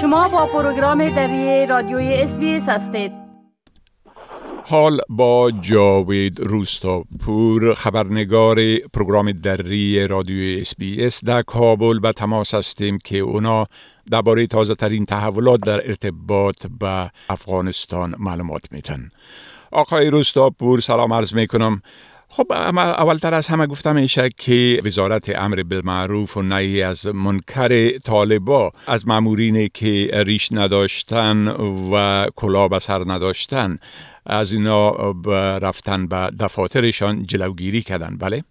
شما با پروگرام دری رادیوی اس هستید. حال با جاوید روستاپور خبرنگار پروگرام دری رادیوی اس بی اس در کابل به تماس هستیم که اونا درباره تازه ترین تحولات در ارتباط به افغانستان معلومات میتن آقای روستاپور سلام عرض می‌کنم. خب اولتر از همه گفته میشه که وزارت امر بالمعروف و نهی از منکر طالبا از مامورینی که ریش نداشتن و کلا به سر نداشتن از اینا رفتن به دفاترشان جلوگیری کردن بله؟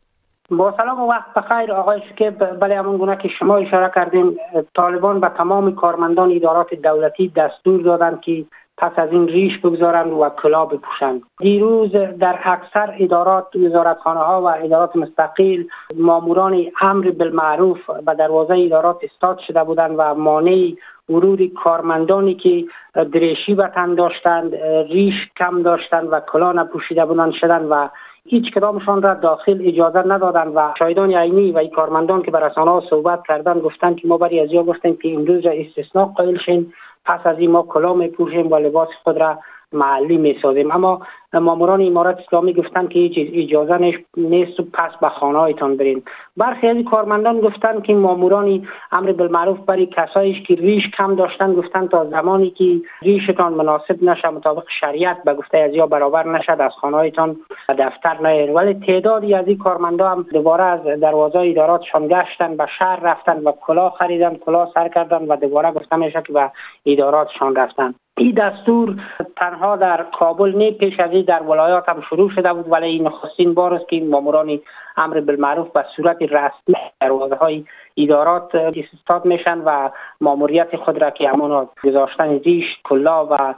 با سلام و وقت بخیر آقای شکیب بله همون گونه که شما اشاره کردین طالبان به تمام کارمندان ادارات دولتی دستور دادند که پس از این ریش بگذارند و کلا بپوشند دیروز در اکثر ادارات وزارتخانه ها و ادارات مستقل ماموران امر بالمعروف به دروازه ادارات استاد شده بودند و مانع ورود کارمندانی که دریشی به تن داشتند ریش کم داشتند و کلا نپوشیده بودند شدند و هیچ کدامشان را داخل اجازه ندادند و شاهدان عینی و ای کارمندان که بر رسانه صحبت کردند گفتند که ما برای از گفتیم که امروز استثناء قائل شیم پس از این ما کلا میپوشیم و لباس خود را محلی می‌سازیم اما ماموران امارات اسلامی گفتند که هیچ اجازه نیست و پس به خانه هایتان برین. برخی از کارمندان گفتند که ماموران امر بالمعروف برای کسایش که ریش کم داشتن گفتند تا زمانی که ریشتان مناسب نشه مطابق شریعت به گفته از یا برابر نشد از خانه هایتان دفتر نیاین ولی تعدادی از این کارمندان هم دوباره از دروازه اداراتشان گشتن به شهر رفتن و کلاه خریدن کلاه سر کردن و دوباره میشه که به اداراتشان رفتن. این دستور تنها در کابل نه پیش از در ولایات هم شروع شده بود ولی این نخستین بار است که ماموران امر بالمعروف به صورت رسمی دروازه های ادارات استاد میشن و ماموریت خود را که همون گذاشتن ریش کلا و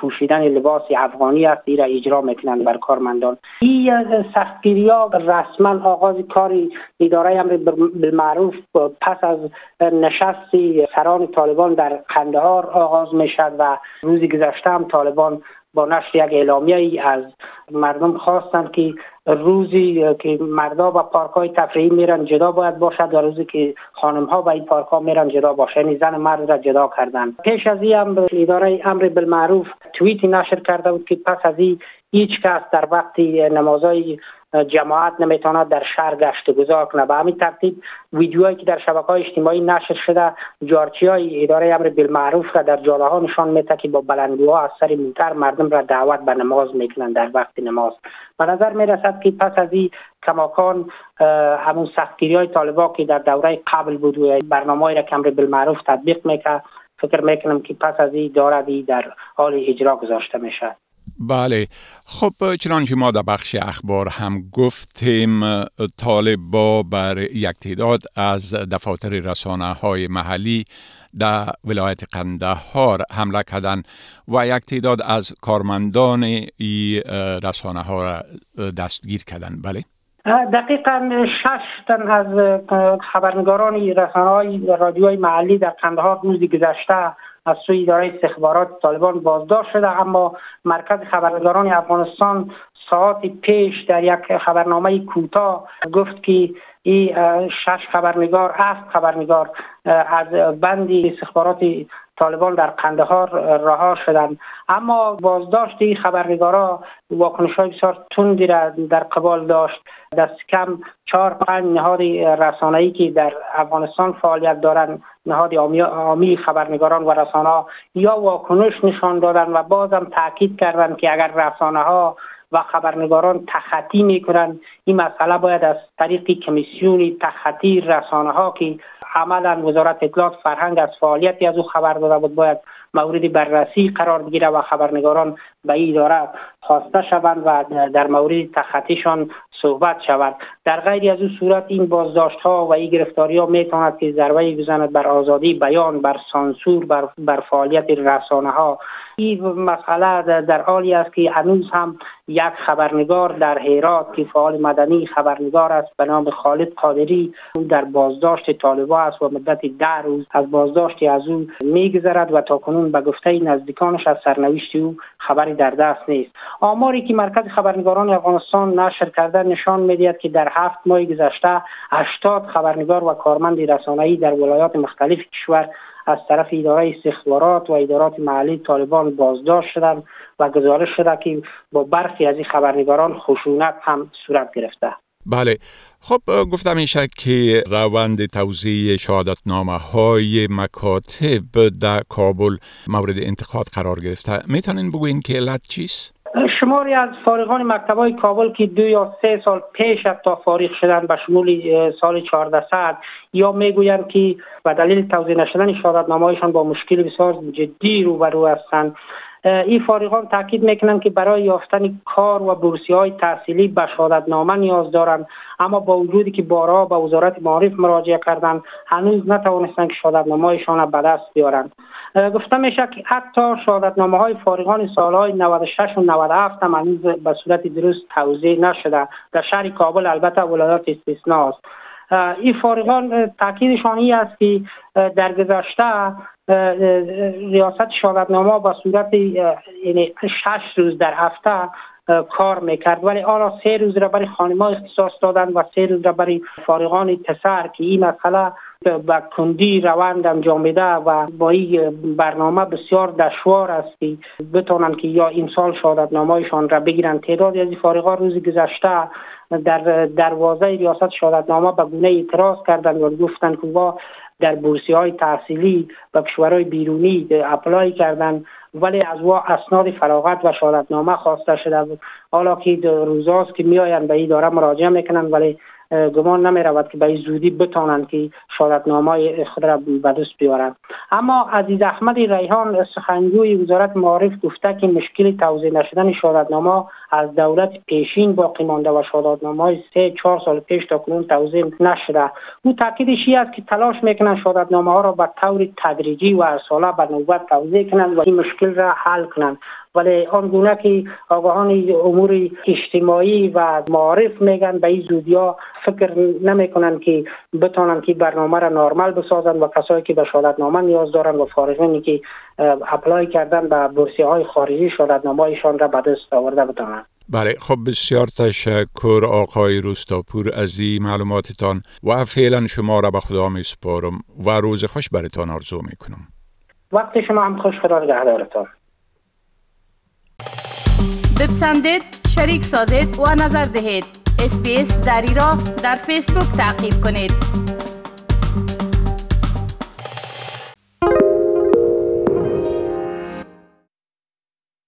پوشیدن لباس افغانی است را اجرا می‌کنند بر کارمندان. این سختگیری ها رسما آغاز کار اداره امر بالمعروف پس از نشست سران طالبان در قندهار آغاز می‌شد و روزی گذشته هم طالبان با نشر یک اعلامیه از مردم خواستند که روزی که مردا به پارک های تفریحی میرن جدا باید باشد و روزی که خانم ها به این پارک ها میرن جدا باشه. یعنی زن مرد را جدا کردن. پیش از این هم اداره امر بالمعروف توییتی نشر کرده بود که پس از این هیچ کس در وقتی نمازهای جماعت نمی‌تواند در شهر گشت گذار کنه به همین ترتیب ویدیوهایی که در شبکه های اجتماعی نشر شده جارچی های اداره امر بالمعروف را در جاله ها نشان میده که با بلندگوها از سر موتر مردم را دعوت به نماز می‌کنند در وقت نماز. به نظر می رسد که پس از این کماکان همون سختگیری های طالبا که در دوره قبل بود و برنامه را که امر بالمعروف تطبیق می‌کرد فکر می‌کنم که پس از این دارد در حال اجرا گذاشته می‌شد بله. خب چنانچه ما در بخش اخبار هم گفتیم طالبا بر یک تعداد از دفاتر رسانه های محلی در ولایت قندهار حمله کردن و یک تعداد از کارمندان ای رسانه ها را دستگیر کردن بله. دقیقا شش تن از خبرنگاران رسانه های رادیوی محلی در قندهار روزی گذشته از سوی اداره استخبارات طالبان بازداشت شده اما مرکز خبرنگاران افغانستان ساعت پیش در یک خبرنامه کوتاه گفت که این شش خبرنگار هفت خبرنگار از بندی استخبارات طالبان در قندهار رها شدند. اما بازداشت این خبرنگارا واکنش های بسیار تندی را در قبال داشت. دست کم چهار پنج نهاد رسانه‌ای که در افغانستان فعالیت دارند. نهاد عامی خبرنگاران و رسانه یا واکنش نشان دادن و بازم تاکید کردند که اگر رسانه ها و خبرنگاران تخطی می‌کنند این مسئله باید از طریق کمیسیون تخطی رسانه ها که عملا وزارت اطلاعات فرهنگ از فعالیتی از او خبر داده بود باید مورد بررسی قرار بگیره و خبرنگاران به اداره خواسته شوند و در مورد تخطیشان صحبت شود. در غیر از این صورت این بازداشت ها و این گرفتاری ها می‌تواند که ضربه بزند بر آزادی بیان بر سانسور بر, بر فعالیت رسانه ها این مسئله در حالی است که هنوز هم یک خبرنگار در هرات که فعال مدنی خبرنگار است به نام خالد قادری او در بازداشت طالبا است و مدت ده روز از بازداشت از او میگذرد و تا کنون به گفته نزدیکانش از سرنوشت او خبری در دست نیست. آماری که مرکز خبرنگاران افغانستان نشر کرده نشان می‌دهد که در هفت ماه گذشته 80 خبرنگار و کارمند رسانه‌ای در ولایات مختلف کشور از طرف اداره استخبارات و ادارات محلی طالبان بازداشت شدند و گزارش شده که با برخی از این خبرنگاران خشونت هم صورت گرفته. بله. خب گفتم میشه که روند توضیح شهادتنامه های مکاتب در کابل مورد انتقاد قرار گرفته. می‌تونین بگوین که علت چیست؟ شماری از فارغان مکتب های کابل که دو یا سه سال پیش تا فارغ شدن به شمول سال 1400 یا می‌گویند که به دلیل توضیح نشدن شهادتنامه‌هایشان با مشکل بسیار جدی روبرو هستند. این فارغان تاکید می‌کنند که برای یافتن کار و بورسی های تحصیلی به نامه نیاز دارند اما با وجودی که بارها به وزارت معارف مراجعه کردند هنوز نتوانستند که هایشان به دست بیارند. گفته میشه که حتی شهادتنامه های فارغان سالهای 96 و 97 هم هنوز به صورت درست توضیح نشده. در شهر کابل البته ولایات استثناست. این فارغان تاکیدشان این است که در گذشته ریاست شهادتنامه با صورت یعنی شش روز در هفته کار می‌کرد. ولی آنها سه روز را برای خانما اختصاص دادن و سه روز را برای فارغان پسر که این مسئله به کندی روند انجام میده و با این برنامه بسیار دشوار است که که یا این سال شهادتنامهشان را بگیرن تعدادی از فارغان روز گذشته در دروازه ریاست شهادتنامه به گونه اعتراض کردند و گفتند که در بورسی های تحصیلی و کشورهای بیرونی اپلای کردن ولی از وا اسناد فراغت و شهادتنامه خواسته شده بود. حالا که روزاست که میآیند به این داره مراجعه می‌کنن ولی گمان نمی رود که به این زودی بتانند که شهادتنامه خود را به دست بیارند. اما عزیز احمد ریحان سخنگوی وزارت معارف گفته که مشکل توضیح نشدن شهادتنامه از دولت پیشین باقی مانده و شهادتنامه سه چهار سال پیش تا کنون توضیح نشده. او تاکیدش است که تلاش می‌کنند شهادتنامه ها را به طور تدریجی و هر به نوبت توضیح کنند و این مشکل را حل کنند. ولی آنگونه که آگاهان امور اجتماعی و معارف میگن به این زودی ها فکر نمی‌کنن که بتانن که برنامه را نرمال بسازن و کسایی که به شهادتنامه نیاز دارن و فارغینی که اپلای کردن به بورسی های خارجی شهادتنامه ایشان را به دست آورده بتانن بله خب بسیار تشکر آقای روستاپور از این معلوماتتان و فعلا شما را به خدا می سپارم و روز خوش برتان آرزو می کنم وقت شما هم خوش خدا نگهدارتان. بپسندید شریک سازید و نظر دهید. اسپیس دری را در فیسبوک تعقیب کنید.